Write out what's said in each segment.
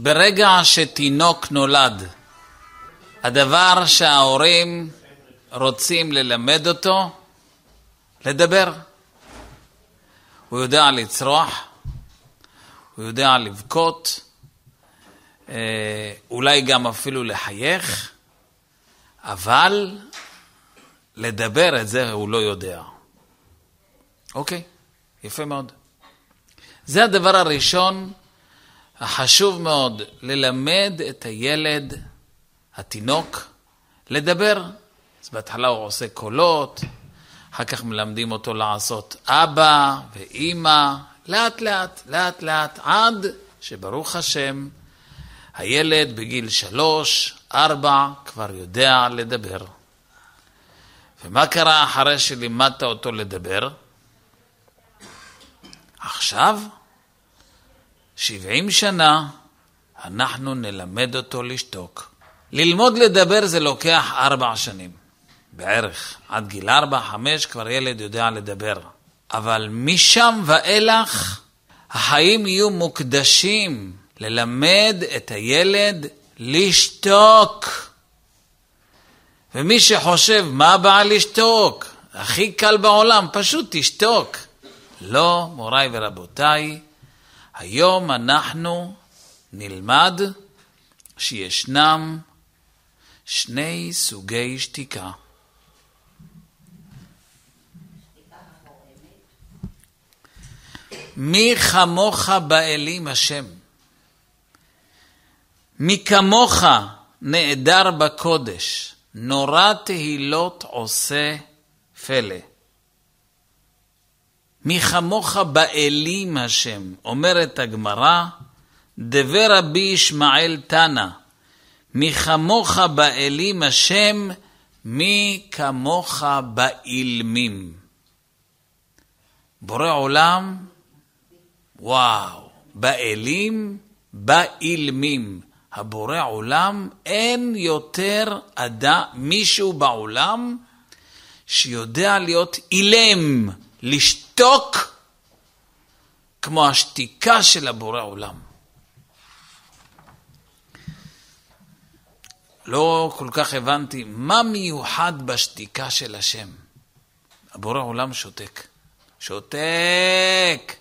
ברגע שתינוק נולד, הדבר שההורים רוצים ללמד אותו, לדבר. הוא יודע לצרוח, הוא יודע לבכות, אה, אולי גם אפילו לחייך, אבל לדבר את זה הוא לא יודע. אוקיי, יפה מאוד. זה הדבר הראשון החשוב מאוד, ללמד את הילד, התינוק, לדבר. אז בהתחלה הוא עושה קולות, אחר כך מלמדים אותו לעשות אבא ואימא, לאט לאט, לאט לאט, עד שברוך השם, הילד בגיל שלוש, ארבע, כבר יודע לדבר. ומה קרה אחרי שלימדת אותו לדבר? עכשיו, שבעים שנה, אנחנו נלמד אותו לשתוק. ללמוד לדבר זה לוקח ארבע שנים, בערך. עד גיל ארבע, חמש, כבר ילד יודע לדבר. אבל משם ואילך, החיים יהיו מוקדשים ללמד את הילד לשתוק. ומי שחושב, מה הבעיה לשתוק? הכי קל בעולם, פשוט תשתוק. לא, מוריי ורבותיי, היום אנחנו נלמד שישנם שני סוגי שתיקה. מי כמוך באלים השם? מי כמוך נעדר בקודש, נורא תהילות עושה פלא. מי כמוך באלים השם, אומרת הגמרא, דבר רבי ישמעאל תנא, מי כמוך באלים השם, מי כמוך באילמים. בורא עולם, וואו, באלים, באילמים. הבורא עולם, אין יותר אדם, מישהו בעולם שיודע להיות אילם, לשתוק כמו השתיקה של הבורא עולם. לא כל כך הבנתי מה מיוחד בשתיקה של השם. הבורא עולם שותק. שותק.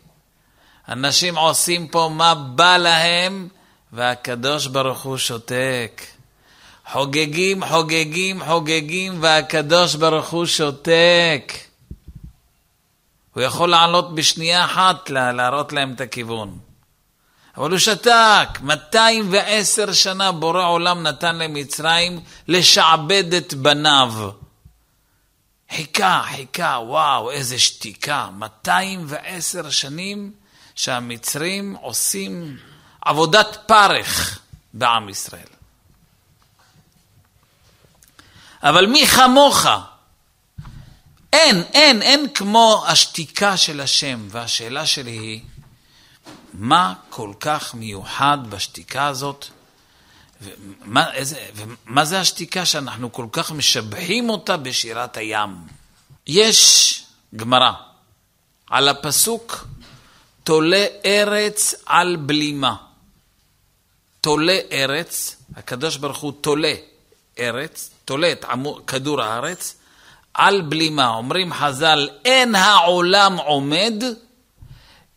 אנשים עושים פה מה בא להם, והקדוש ברוך הוא שותק. חוגגים, חוגגים, חוגגים, והקדוש ברוך הוא שותק. הוא יכול לעלות בשנייה אחת להראות להם את הכיוון. אבל הוא שתק. 210 שנה בורא עולם נתן למצרים לשעבד את בניו. חיכה, חיכה, וואו, איזה שתיקה. 210 שנים שהמצרים עושים עבודת פרך בעם ישראל. אבל מי כמוך? אין, אין, אין כמו השתיקה של השם. והשאלה שלי היא, מה כל כך מיוחד בשתיקה הזאת? ומה, איזה, ומה זה השתיקה שאנחנו כל כך משבחים אותה בשירת הים? יש גמרא על הפסוק תולה ארץ על בלימה. תולה ארץ, הקדוש ברוך הוא תולה ארץ, תולה את כדור הארץ על בלימה. אומרים חז"ל, אין העולם עומד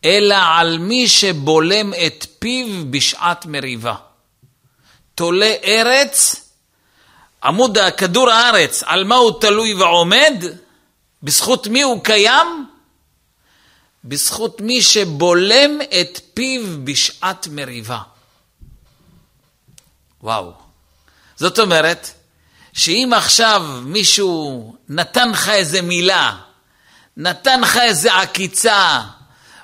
אלא על מי שבולם את פיו בשעת מריבה. תולה ארץ, עמוד כדור הארץ, על מה הוא תלוי ועומד? בזכות מי הוא קיים? בזכות מי שבולם את פיו בשעת מריבה. וואו. זאת אומרת, שאם עכשיו מישהו נתן לך איזה מילה, נתן לך איזה עקיצה,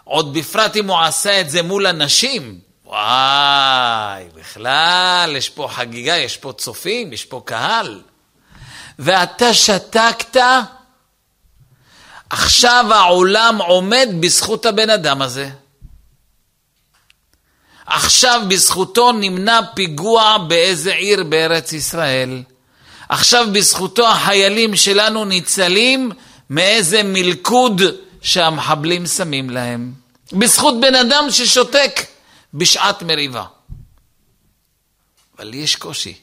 עוד בפרט אם הוא עשה את זה מול אנשים, וואי, בכלל, יש פה חגיגה, יש פה צופים, יש פה קהל. ואתה שתקת, עכשיו העולם עומד בזכות הבן אדם הזה. עכשיו בזכותו נמנע פיגוע באיזה עיר בארץ ישראל. עכשיו בזכותו החיילים שלנו ניצלים מאיזה מלכוד שהמחבלים שמים להם. בזכות בן אדם ששותק בשעת מריבה. אבל יש קושי.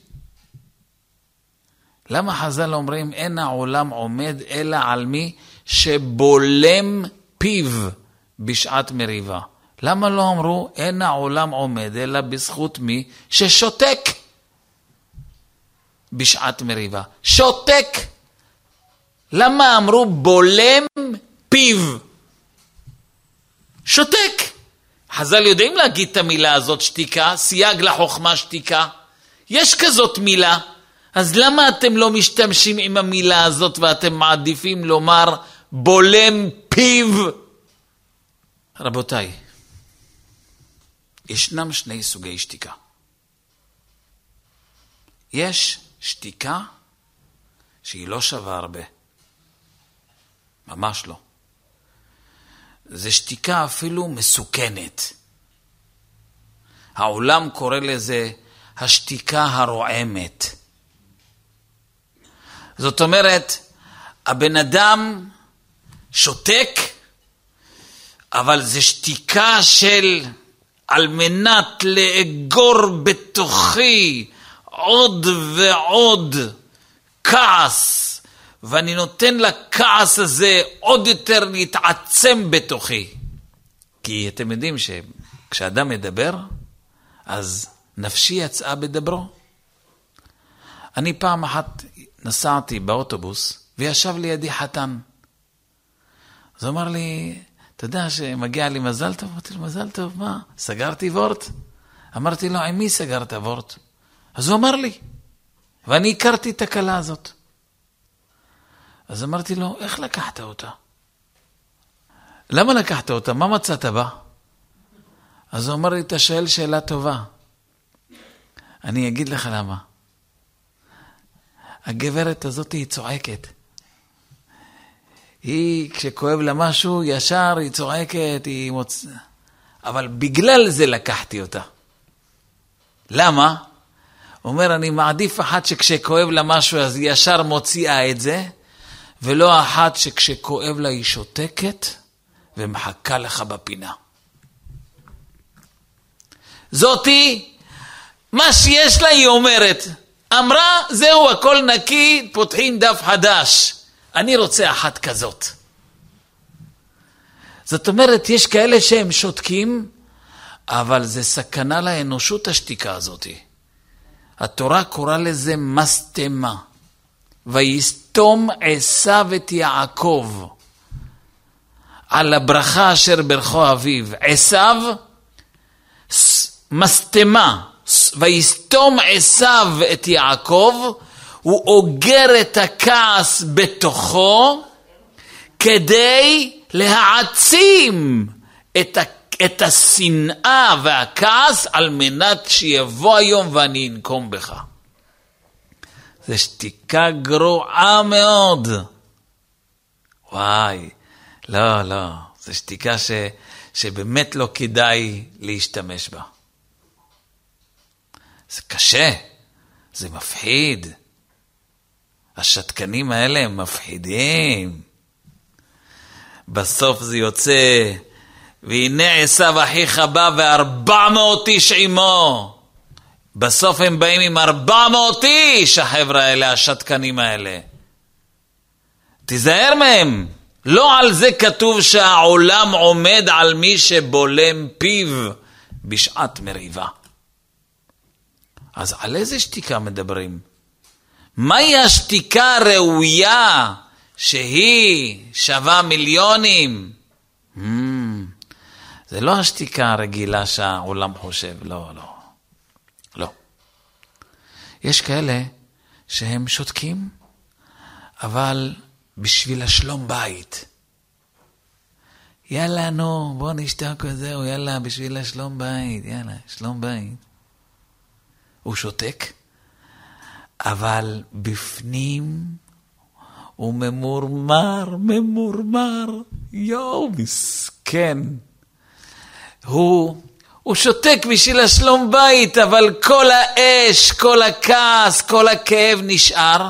למה חז"ל אומרים אין העולם עומד אלא על מי שבולם פיו בשעת מריבה? למה לא אמרו אין העולם עומד אלא בזכות מי ששותק בשעת מריבה? שותק! למה אמרו בולם פיו? שותק. חז"ל יודעים להגיד את המילה הזאת שתיקה, סייג לחוכמה שתיקה. יש כזאת מילה. אז למה אתם לא משתמשים עם המילה הזאת ואתם מעדיפים לומר בולם פיו? רבותיי, ישנם שני סוגי שתיקה. יש שתיקה שהיא לא שווה הרבה. ממש לא. זה שתיקה אפילו מסוכנת. העולם קורא לזה השתיקה הרועמת. זאת אומרת, הבן אדם שותק, אבל זה שתיקה של על מנת לאגור בתוכי עוד ועוד כעס, ואני נותן לכעס הזה עוד יותר להתעצם בתוכי. כי אתם יודעים שכשאדם מדבר, אז נפשי יצאה בדברו. אני פעם אחת נסעתי באוטובוס, וישב לידי חתן. אז הוא אמר לי, אתה יודע שמגיע לי מזל טוב? אמרתי לו, מזל טוב, מה? סגרתי וורט? אמרתי לו, עם מי סגרת וורט? אז הוא אמר לי, ואני הכרתי את הכלה הזאת. אז אמרתי לו, איך לקחת אותה? למה לקחת אותה? מה מצאת בה? אז הוא אמר לי, אתה שואל שאלה טובה. אני אגיד לך למה. הגברת הזאת היא צועקת. היא, כשכואב לה משהו, ישר היא צועקת, היא מוצ... אבל בגלל זה לקחתי אותה. למה? אומר, אני מעדיף אחת שכשכואב לה משהו אז היא ישר מוציאה את זה, ולא אחת שכשכואב לה היא שותקת ומחכה לך בפינה. זאתי, מה שיש לה היא אומרת. אמרה, זהו, הכל נקי, פותחים דף חדש. אני רוצה אחת כזאת. זאת אומרת, יש כאלה שהם שותקים, אבל זה סכנה לאנושות השתיקה הזאת. התורה קוראה לזה מסתמה. ויסתום עשיו את יעקב על הברכה אשר ברכו אביו. עשיו, מסתמה, ויסתום עשיו את יעקב, הוא אוגר את הכעס בתוכו כדי להעצים את, ה, את השנאה והכעס על מנת שיבוא היום ואני אנקום בך. זו שתיקה גרועה מאוד. וואי, לא, לא, זו שתיקה ש, שבאמת לא כדאי להשתמש בה. זה קשה, זה מפחיד. השתקנים האלה הם מפחידים. בסוף זה יוצא, והנה עשיו אחיך בא וארבע מאות איש עמו. בסוף הם באים עם ארבע מאות איש, החבר'ה האלה, השתקנים האלה. תיזהר מהם. לא על זה כתוב שהעולם עומד על מי שבולם פיו בשעת מריבה. אז על איזה שתיקה מדברים? מהי השתיקה הראויה שהיא שווה מיליונים? Hmm, זה לא השתיקה הרגילה שהעולם חושב, לא, לא. לא. יש כאלה שהם שותקים, אבל בשביל השלום בית. יאללה, נו, בוא נשתק וזהו, יאללה, בשביל השלום בית, יאללה, שלום בית. הוא שותק, אבל בפנים הוא ממורמר, ממורמר, יואו, מסכן. הוא, הוא שותק בשביל השלום בית, אבל כל האש, כל הכעס, כל הכאב נשאר.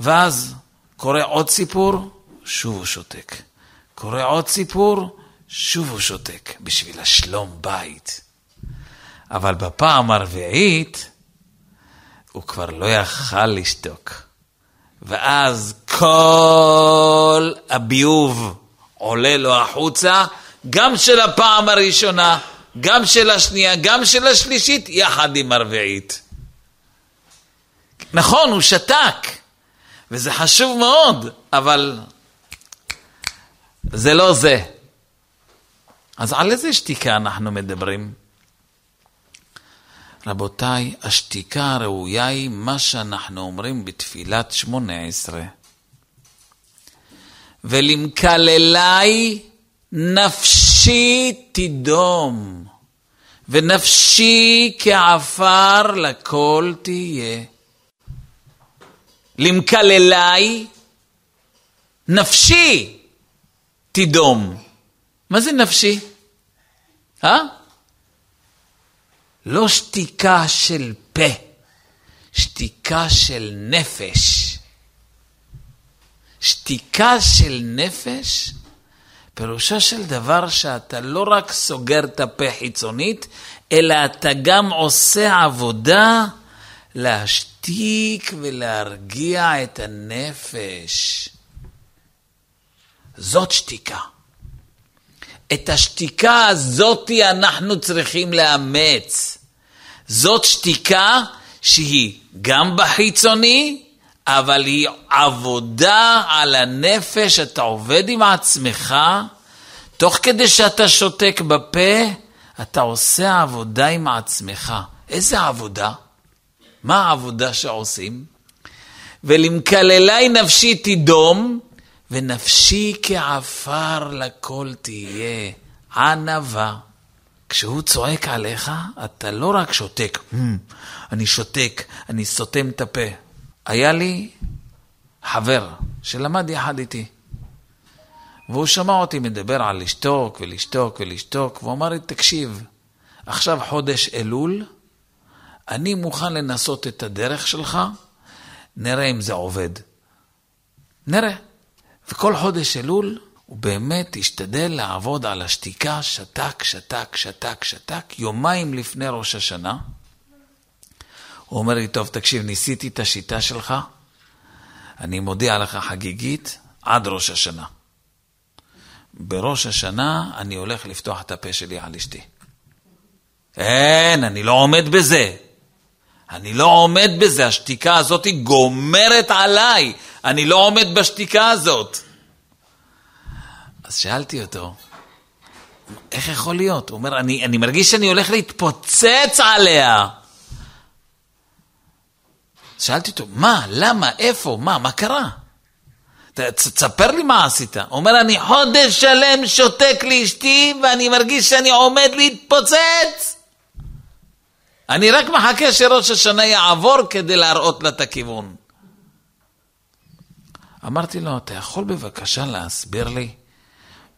ואז קורה עוד סיפור, שוב הוא שותק. קורה עוד סיפור, שוב הוא שותק, בשביל השלום בית. אבל בפעם הרביעית, הוא כבר לא יכל לשתוק. ואז כל הביוב עולה לו החוצה, גם של הפעם הראשונה, גם של השנייה, גם של השלישית, יחד עם הרביעית. נכון, הוא שתק, וזה חשוב מאוד, אבל זה לא זה. אז על איזה שתיקה אנחנו מדברים? רבותיי, השתיקה הראויה היא מה שאנחנו אומרים בתפילת שמונה עשרה. ולמקללי נפשי תדום, ונפשי כעפר לכל תהיה. למקללי נפשי תדום. מה זה נפשי? אה? לא שתיקה של פה, שתיקה של נפש. שתיקה של נפש, פירושו של דבר שאתה לא רק סוגר את הפה חיצונית, אלא אתה גם עושה עבודה להשתיק ולהרגיע את הנפש. זאת שתיקה. את השתיקה הזאתי אנחנו צריכים לאמץ. זאת שתיקה שהיא גם בחיצוני, אבל היא עבודה על הנפש, אתה עובד עם עצמך, תוך כדי שאתה שותק בפה, אתה עושה עבודה עם עצמך. איזה עבודה? מה העבודה שעושים? ולמקללי נפשי תדום, ונפשי כעפר לכל תהיה, ענווה. כשהוא צועק עליך, אתה לא רק שותק, hmm, אני שותק, אני סותם את הפה. היה לי חבר שלמד יחד איתי, והוא שמע אותי מדבר על לשתוק ולשתוק ולשתוק, והוא אמר לי, תקשיב, עכשיו חודש אלול, אני מוכן לנסות את הדרך שלך, נראה אם זה עובד. נראה. וכל חודש אלול הוא באמת השתדל לעבוד על השתיקה, שתק, שתק, שתק, שתק, יומיים לפני ראש השנה. הוא אומר לי, טוב, תקשיב, ניסיתי את השיטה שלך, אני מודיע לך חגיגית, עד ראש השנה. בראש השנה אני הולך לפתוח את הפה שלי על אשתי. אין, אני לא עומד בזה. אני לא עומד בזה, השתיקה הזאת גומרת עליי. אני לא עומד בשתיקה הזאת. אז שאלתי אותו, איך יכול להיות? הוא אומר, אני, אני מרגיש שאני הולך להתפוצץ עליה. שאלתי אותו, מה, למה, איפה, מה, מה קרה? תספר לי מה עשית. הוא אומר, אני חודש שלם שותק לאשתי ואני מרגיש שאני עומד להתפוצץ. אני רק מחכה שראש השנה יעבור כדי להראות לה את הכיוון. אמרתי לו, אתה יכול בבקשה להסביר לי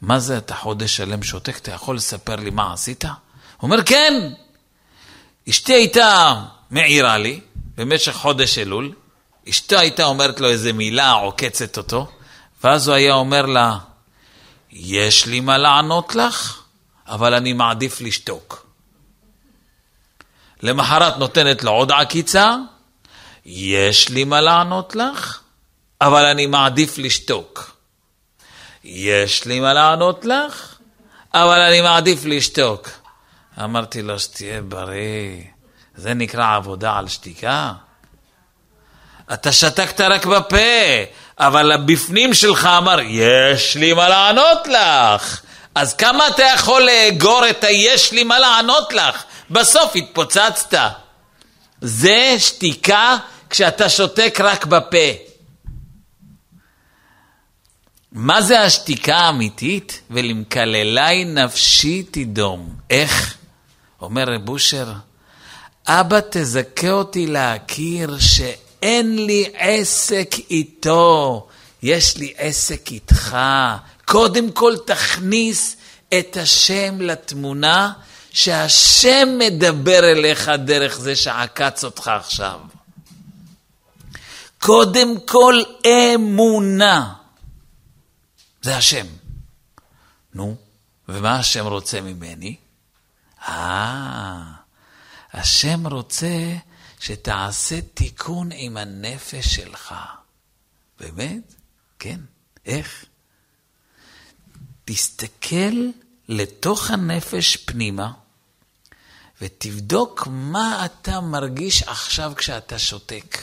מה זה אתה חודש שלם שותק? אתה יכול לספר לי מה עשית? הוא אומר, כן. אשתי הייתה מעירה לי במשך חודש אלול, אשתו הייתה אומרת לו איזה מילה, עוקצת אותו, ואז הוא היה אומר לה, יש לי מה לענות לך, אבל אני מעדיף לשתוק. למחרת נותנת לו עוד עקיצה, יש לי מה לענות לך, אבל אני מעדיף לשתוק. יש לי מה לענות לך, אבל אני מעדיף לשתוק. אמרתי לו, שתהיה בריא, זה נקרא עבודה על שתיקה? אתה שתקת רק בפה, אבל הבפנים שלך אמר, יש לי מה לענות לך. אז כמה אתה יכול לאגור את היש לי מה לענות לך? בסוף התפוצצת. זה שתיקה כשאתה שותק רק בפה. מה זה השתיקה האמיתית? ולמקללי נפשי תדום. איך? אומר רב אושר, אבא תזכה אותי להכיר שאין לי עסק איתו, יש לי עסק איתך. קודם כל תכניס את השם לתמונה, שהשם מדבר אליך דרך זה שעקץ אותך עכשיו. קודם כל אמונה. זה השם. נו, ומה השם רוצה ממני? אה, השם רוצה שתעשה תיקון עם הנפש שלך. באמת? כן. איך? תסתכל לתוך הנפש פנימה, ותבדוק מה אתה מרגיש עכשיו כשאתה שותק.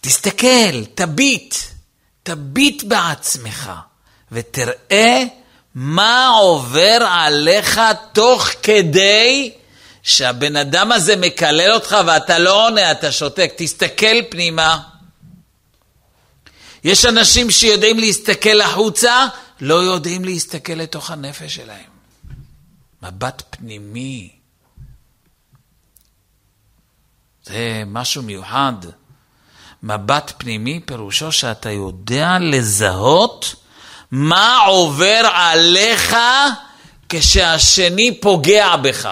תסתכל, תביט, תביט בעצמך, ותראה מה עובר עליך תוך כדי שהבן אדם הזה מקלל אותך ואתה לא עונה, אתה שותק. תסתכל פנימה. יש אנשים שיודעים להסתכל החוצה, לא יודעים להסתכל לתוך הנפש שלהם. מבט פנימי. זה משהו מיוחד. מבט פנימי פירושו שאתה יודע לזהות מה עובר עליך כשהשני פוגע בך.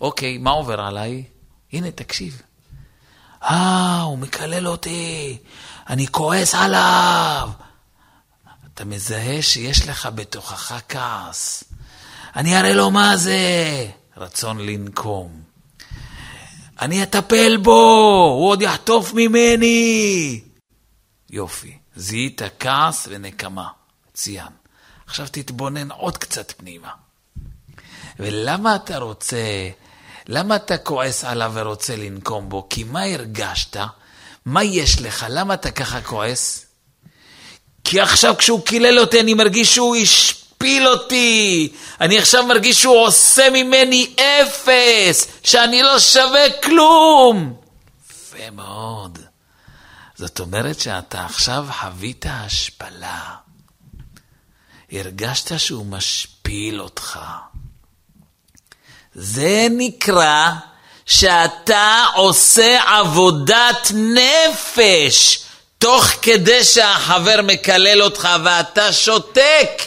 אוקיי, מה עובר עליי? הנה, תקשיב. אה, הוא מקלל אותי, אני כועס עליו. אתה מזהה שיש לך בתוכך כעס. אני אראה לו מה זה רצון לנקום. אני אטפל בו, הוא עוד יחטוף ממני. יופי, זיהית כעס ונקמה. מצוין. עכשיו תתבונן עוד קצת פנימה. ולמה אתה רוצה, למה אתה כועס עליו ורוצה לנקום בו? כי מה הרגשת? מה יש לך? למה אתה ככה כועס? כי עכשיו כשהוא קילל אותי אני מרגיש שהוא השפיל אותי. אני עכשיו מרגיש שהוא עושה ממני אפס, שאני לא שווה כלום. יפה מאוד. זאת אומרת שאתה עכשיו חווית השפלה. הרגשת שהוא משפיל אותך. זה נקרא שאתה עושה עבודת נפש, תוך כדי שהחבר מקלל אותך ואתה שותק.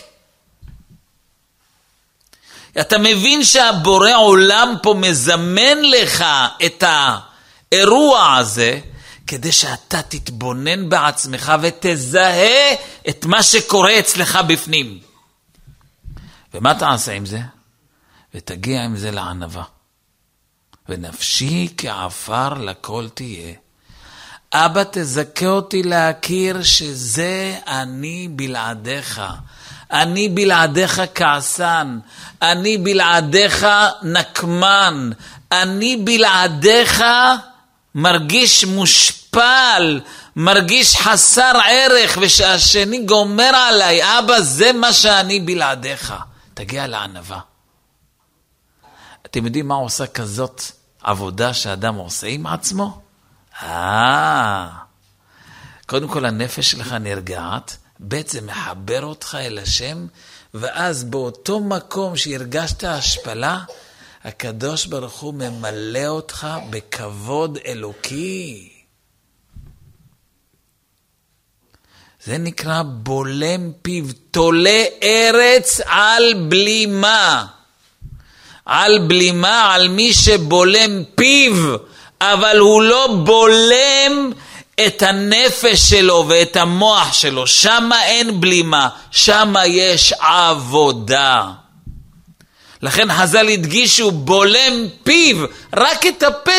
אתה מבין שהבורא עולם פה מזמן לך את האירוע הזה, כדי שאתה תתבונן בעצמך ותזהה את מה שקורה אצלך בפנים. ומה תעשה עם זה? ותגיע עם זה לענווה. ונפשי כעפר לכל תהיה. אבא, תזכה אותי להכיר שזה אני בלעדיך. אני בלעדיך כעסן, אני בלעדיך נקמן, אני בלעדיך מרגיש מושפל, מרגיש חסר ערך, ושהשני גומר עליי, אבא, זה מה שאני בלעדיך. תגיע לענווה. אתם יודעים מה עושה כזאת עבודה שאדם עושה עם עצמו? אה, קודם כל הנפש שלך נרגעת, ב' זה מחבר אותך אל השם, ואז באותו מקום שהרגשת השפלה, הקדוש ברוך הוא ממלא אותך בכבוד אלוקי. זה נקרא בולם פיו, תולה ארץ על בלימה. על בלימה, על מי שבולם פיו, אבל הוא לא בולם את הנפש שלו ואת המוח שלו. שמה אין בלימה, שמה יש עבודה. לכן חז"ל הדגישו, בולם פיו, רק את הפה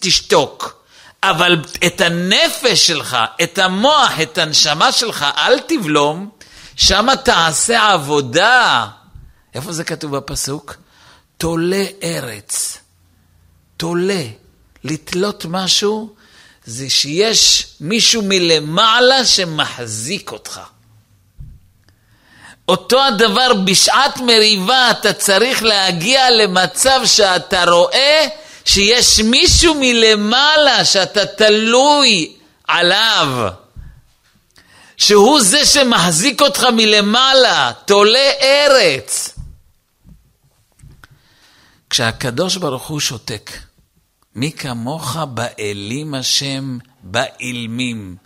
תשתוק. אבל את הנפש שלך, את המוח, את הנשמה שלך, אל תבלום, שמה תעשה עבודה. איפה זה כתוב בפסוק? תולה ארץ. תולה. לתלות משהו זה שיש מישהו מלמעלה שמחזיק אותך. אותו הדבר בשעת מריבה אתה צריך להגיע למצב שאתה רואה שיש מישהו מלמעלה שאתה תלוי עליו, שהוא זה שמחזיק אותך מלמעלה, תולה ארץ. כשהקדוש ברוך הוא שותק, מי כמוך באלים השם באילמים.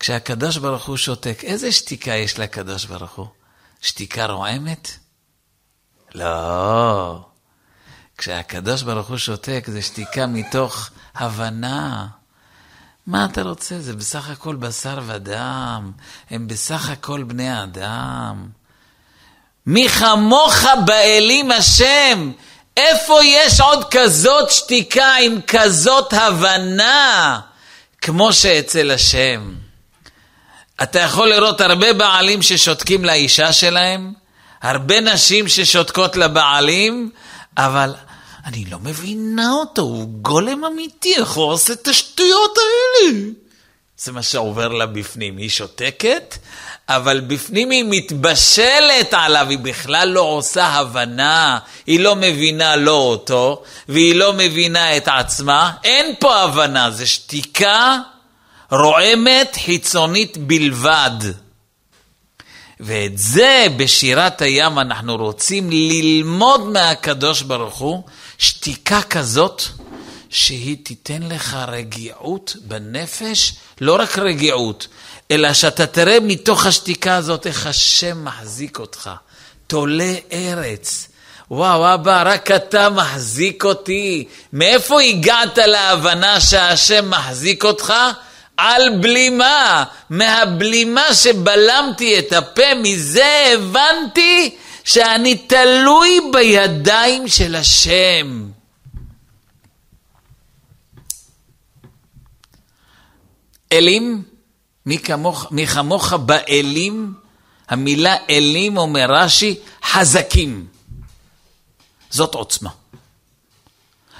כשהקדוש ברוך הוא שותק, איזה שתיקה יש לקדוש ברוך הוא? שתיקה רועמת? לא. כשהקדוש ברוך הוא שותק, זה שתיקה מתוך הבנה. מה אתה רוצה? זה בסך הכל בשר ודם. הם בסך הכל בני אדם. מי כמוך באלים השם? איפה יש עוד כזאת שתיקה עם כזאת הבנה כמו שאצל השם? אתה יכול לראות הרבה בעלים ששותקים לאישה שלהם, הרבה נשים ששותקות לבעלים, אבל אני לא מבינה אותו, הוא גולם אמיתי, איך הוא עושה את השטויות האלה? זה מה שעובר לה בפנים. היא שותקת, אבל בפנים היא מתבשלת עליו, היא בכלל לא עושה הבנה, היא לא מבינה לא אותו, והיא לא מבינה את עצמה. אין פה הבנה, זה שתיקה רועמת חיצונית בלבד. ואת זה בשירת הים אנחנו רוצים ללמוד מהקדוש ברוך הוא, שתיקה כזאת שהיא תיתן לך רגיעות בנפש, לא רק רגיעות, אלא שאתה תראה מתוך השתיקה הזאת איך השם מחזיק אותך. תולה ארץ. וואו, אבא, רק אתה מחזיק אותי. מאיפה הגעת להבנה שהשם מחזיק אותך? על בלימה. מהבלימה שבלמתי את הפה, מזה הבנתי שאני תלוי בידיים של השם. אלים, מי, כמוך, מי כמוך באלים, המילה אלים, אומר רש"י, חזקים. זאת עוצמה.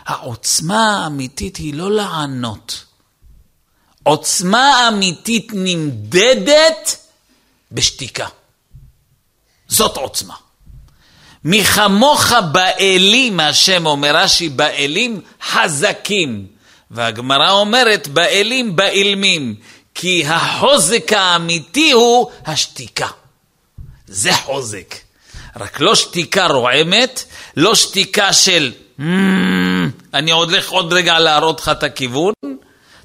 העוצמה האמיתית היא לא לענות. עוצמה אמיתית נמדדת בשתיקה. זאת עוצמה. מי כמוך באלים, השם אומר רש"י, באלים חזקים. והגמרא אומרת, באלים באילמים, כי החוזק האמיתי הוא השתיקה. זה חוזק. רק לא שתיקה רועמת, לא שתיקה של אני הולך עוד רגע להראות לך את הכיוון,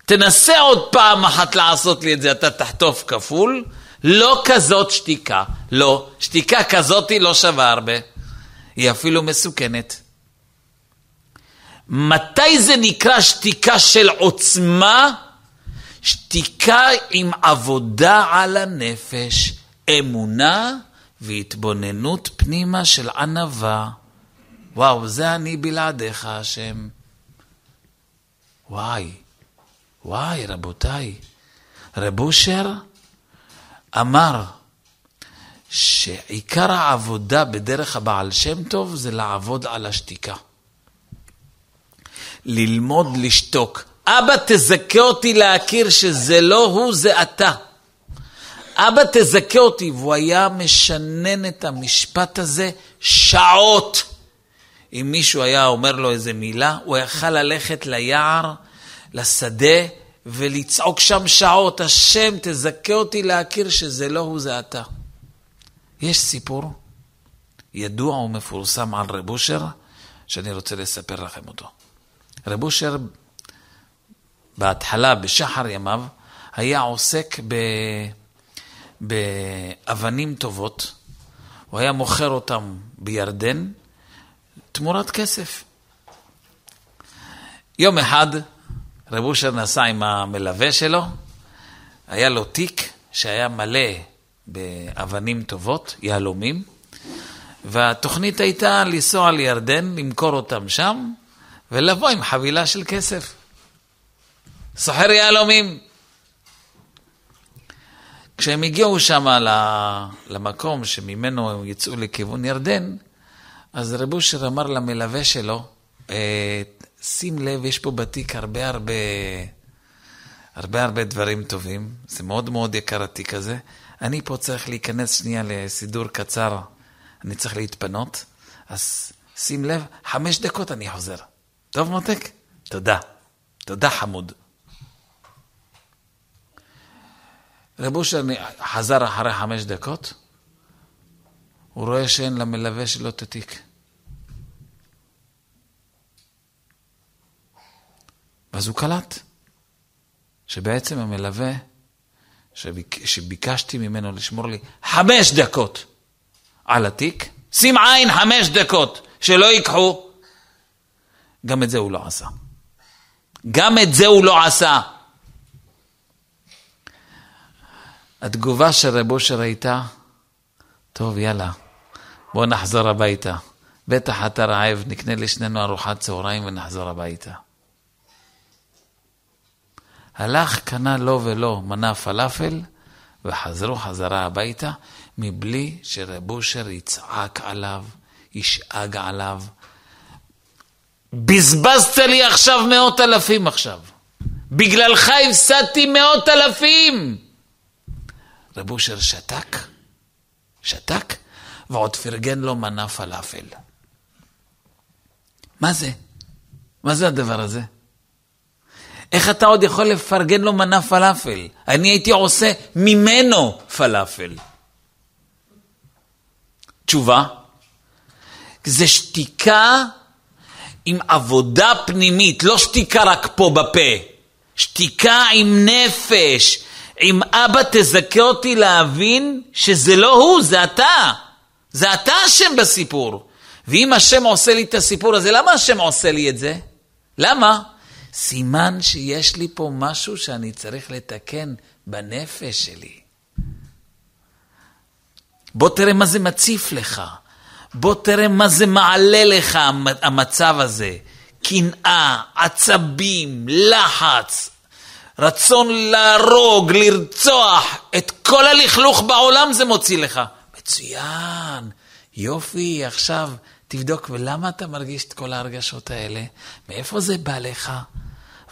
תנסה עוד פעם אחת לעשות לי את זה, אתה תחטוף כפול. לא כזאת שתיקה, לא. שתיקה כזאת היא לא שווה הרבה. היא אפילו מסוכנת. מתי זה נקרא שתיקה של עוצמה? שתיקה עם עבודה על הנפש, אמונה והתבוננות פנימה של ענווה. וואו, זה אני בלעדיך, השם. וואי, וואי, רבותיי, רב אושר אמר שעיקר העבודה בדרך הבעל שם טוב זה לעבוד על השתיקה. ללמוד לשתוק. אבא, תזכה אותי להכיר שזה לא הוא, זה אתה. אבא, תזכה אותי. והוא היה משנן את המשפט הזה שעות. אם מישהו היה אומר לו איזה מילה, הוא יכל ללכת ליער, לשדה, ולצעוק שם שעות, השם, תזכה אותי להכיר שזה לא הוא, זה אתה. יש סיפור ידוע ומפורסם על רב אושר, שאני רוצה לספר לכם אותו. רב אושר, בהתחלה, בשחר ימיו, היה עוסק ב... באבנים טובות, הוא היה מוכר אותם בירדן תמורת כסף. יום אחד רב אושר נסע עם המלווה שלו, היה לו תיק שהיה מלא באבנים טובות, יהלומים, והתוכנית הייתה לנסוע לירדן, למכור אותם שם, ולבוא עם חבילה של כסף. סוחר יהלומים. כשהם הגיעו שם למקום שממנו הם יצאו לכיוון ירדן, אז רב אושר אמר למלווה שלו, אה, שים לב, יש פה בתיק הרבה הרבה, הרבה הרבה דברים טובים, זה מאוד מאוד יקר התיק הזה. אני פה צריך להיכנס שנייה לסידור קצר, אני צריך להתפנות, אז שים לב, חמש דקות אני חוזר. טוב מותק? תודה. תודה חמוד. רב אושר חזר אחרי חמש דקות, הוא רואה שאין למלווה שלו את התיק. ואז הוא קלט שבעצם המלווה, שביק, שביקשתי ממנו לשמור לי חמש דקות על התיק, שים עין חמש דקות, שלא ייקחו, גם את זה הוא לא עשה. גם את זה הוא לא עשה. התגובה של רב אושר הייתה, טוב, יאללה, בוא נחזור הביתה. בטח אתה רעב, נקנה לשנינו ארוחת צהריים ונחזור הביתה. הלך, קנה לו ולא מנה פלאפל, וחזרו חזרה הביתה, מבלי שרב אושר יצעק עליו, ישאג עליו. בזבזת לי עכשיו מאות אלפים עכשיו. בגללך הפסדתי מאות אלפים. רב אושר שתק, שתק, ועוד פרגן לו מנה פלאפל. מה זה? מה זה הדבר הזה? איך אתה עוד יכול לפרגן לו מנה פלאפל? אני הייתי עושה ממנו פלאפל. תשובה, זה שתיקה עם עבודה פנימית, לא שתיקה רק פה בפה, שתיקה עם נפש, עם אבא תזכה אותי להבין שזה לא הוא, זה אתה. זה אתה אשם בסיפור. ואם השם עושה לי את הסיפור הזה, למה השם עושה לי את זה? למה? סימן שיש לי פה משהו שאני צריך לתקן בנפש שלי. בוא תראה מה זה מציף לך. בוא תראה מה זה מעלה לך המצב הזה. קנאה, עצבים, לחץ, רצון להרוג, לרצוח, את כל הלכלוך בעולם זה מוציא לך. מצוין, יופי, עכשיו תבדוק, ולמה אתה מרגיש את כל ההרגשות האלה? מאיפה זה בא לך?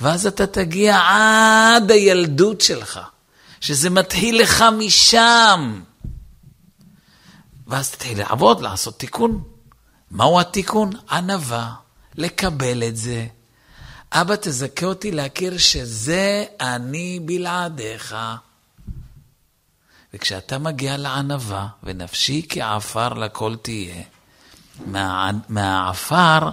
ואז אתה תגיע עד הילדות שלך, שזה מתחיל לך משם. ואז תתחיל לעבוד, לעשות תיקון. מהו התיקון? ענווה, לקבל את זה. אבא, תזכה אותי להכיר שזה אני בלעדיך. וכשאתה מגיע לענווה, ונפשי כעפר לכל תהיה, מה, מהעפר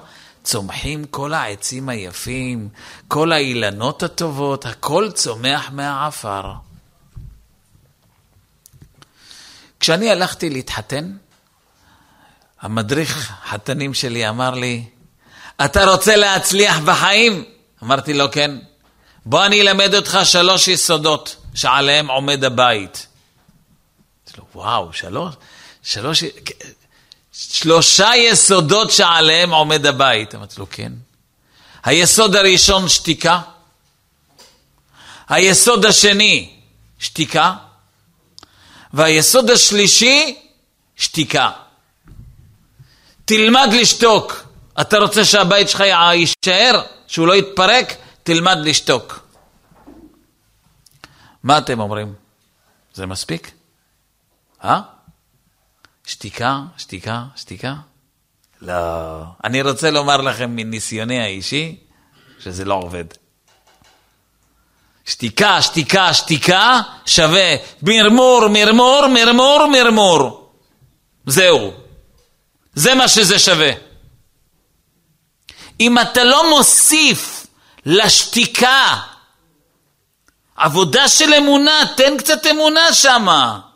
צומחים כל העצים היפים, כל האילנות הטובות, הכל צומח מהעפר. כשאני הלכתי להתחתן, המדריך חתנים שלי אמר לי, אתה רוצה להצליח בחיים? אמרתי לו, כן. בוא אני אלמד אותך שלוש יסודות שעליהם עומד הבית. אמרתי לו, וואו, שלוש, שלוש, שלושה יסודות שעליהם עומד הבית. אמרתי לו, כן. היסוד הראשון, שתיקה. היסוד השני, שתיקה. והיסוד השלישי, שתיקה. תלמד לשתוק. אתה רוצה שהבית שלך יישאר, שהוא לא יתפרק? תלמד לשתוק. מה אתם אומרים? זה מספיק? אה? שתיקה, שתיקה, שתיקה? לא. אני רוצה לומר לכם מניסיוני האישי, שזה לא עובד. שתיקה, שתיקה, שתיקה, שווה מרמור, מרמור, מרמור, מרמור. זהו. זה מה שזה שווה. אם אתה לא מוסיף לשתיקה עבודה של אמונה, תן קצת אמונה שמה.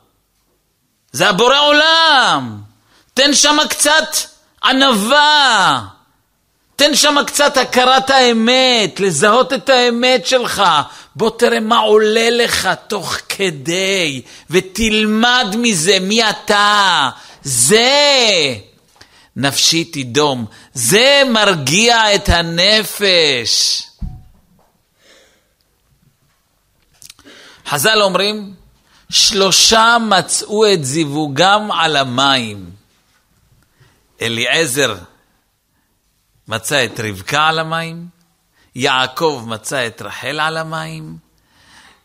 זה הבורא עולם. תן שמה קצת ענווה. תן שם קצת הכרת האמת, לזהות את האמת שלך. בוא תראה מה עולה לך תוך כדי, ותלמד מזה מי אתה. זה נפשי תדום, זה מרגיע את הנפש. חז"ל אומרים, שלושה מצאו את זיווגם על המים. אליעזר מצא את רבקה על המים, יעקב מצא את רחל על המים,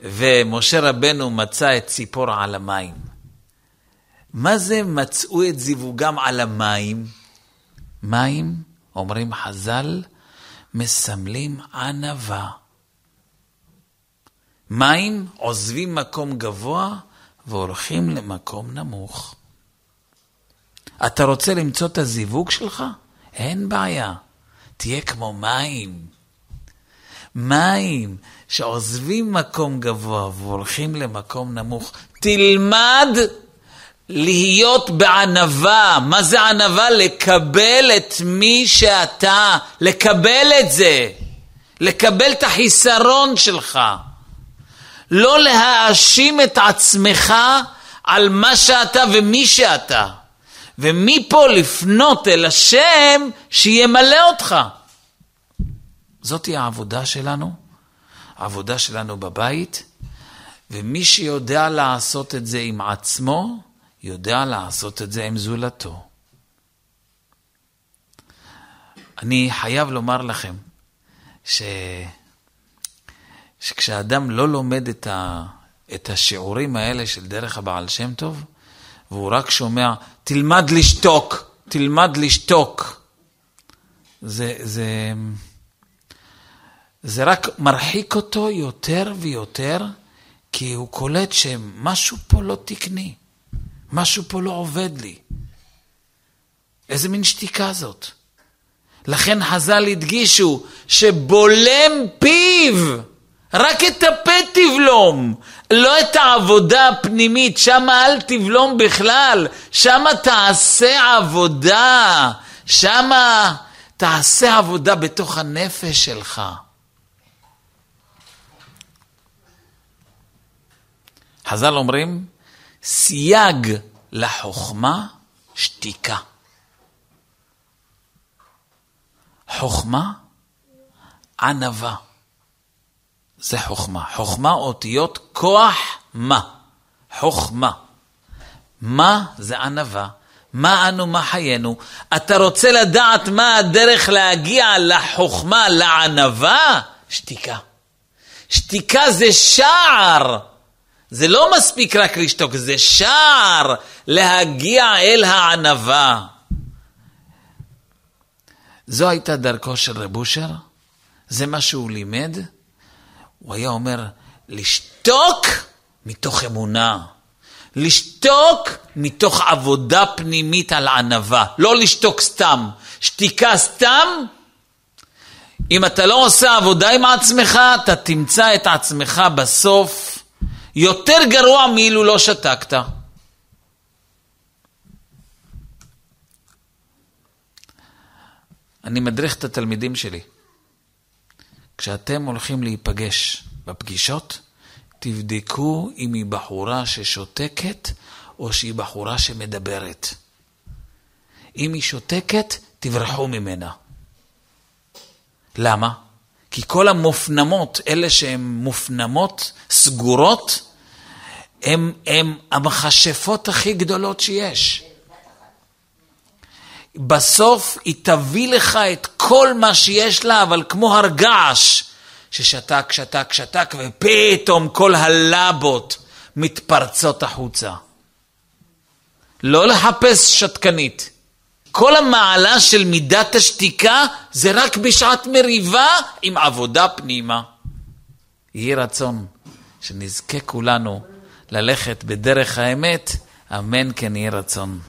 ומשה רבנו מצא את ציפור על המים. מה זה מצאו את זיווגם על המים? מים, אומרים חז"ל, מסמלים ענווה. מים עוזבים מקום גבוה והולכים למקום נמוך. אתה רוצה למצוא את הזיווג שלך? אין בעיה. תהיה כמו מים. מים שעוזבים מקום גבוה והולכים למקום נמוך. תלמד להיות בענווה. מה זה ענווה? לקבל את מי שאתה, לקבל את זה. לקבל את החיסרון שלך. לא להאשים את עצמך על מה שאתה ומי שאתה. ומפה לפנות אל השם שימלא אותך. זאתי העבודה שלנו, העבודה שלנו בבית, ומי שיודע לעשות את זה עם עצמו, יודע לעשות את זה עם זולתו. אני חייב לומר לכם ש... שכשאדם לא לומד את, ה... את השיעורים האלה של דרך הבעל שם טוב, והוא רק שומע, תלמד לשתוק, תלמד לשתוק, זה, זה, זה רק מרחיק אותו יותר ויותר, כי הוא קולט שמשהו פה לא תקני, משהו פה לא עובד לי. איזה מין שתיקה זאת? לכן חז"ל הדגישו שבולם פיו, רק את הפה תבלום, לא את העבודה הפנימית, שם אל תבלום בכלל, שם תעשה עבודה, שם תעשה עבודה בתוך הנפש שלך. חז"ל אומרים, סייג לחוכמה, שתיקה. חוכמה, ענווה. זה חוכמה. חוכמה אותיות כוח מה. חוכמה. מה זה ענווה? מה אנו, מה חיינו? אתה רוצה לדעת מה הדרך להגיע לחוכמה, לענווה? שתיקה. שתיקה זה שער. זה לא מספיק רק לשתוק, זה שער להגיע אל הענווה. זו הייתה דרכו של רב אושר, זה מה שהוא לימד. הוא היה אומר, לשתוק מתוך אמונה. לשתוק מתוך עבודה פנימית על ענווה, לא לשתוק סתם. שתיקה סתם, אם אתה לא עושה עבודה עם עצמך, אתה תמצא את עצמך בסוף יותר גרוע מאילו לא שתקת. אני מדריך את התלמידים שלי. כשאתם הולכים להיפגש בפגישות, תבדקו אם היא בחורה ששותקת או שהיא בחורה שמדברת. אם היא שותקת, תברחו ממנה. למה? כי כל המופנמות, אלה שהן מופנמות, סגורות, הן המכשפות הכי גדולות שיש. בסוף היא תביא לך את כל מה שיש לה, אבל כמו הר געש, ששתק, שתק, שתק, ופתאום כל הלבות מתפרצות החוצה. לא לחפש שתקנית. כל המעלה של מידת השתיקה זה רק בשעת מריבה עם עבודה פנימה. יהי רצון שנזכה כולנו ללכת בדרך האמת, אמן כן יהי רצון.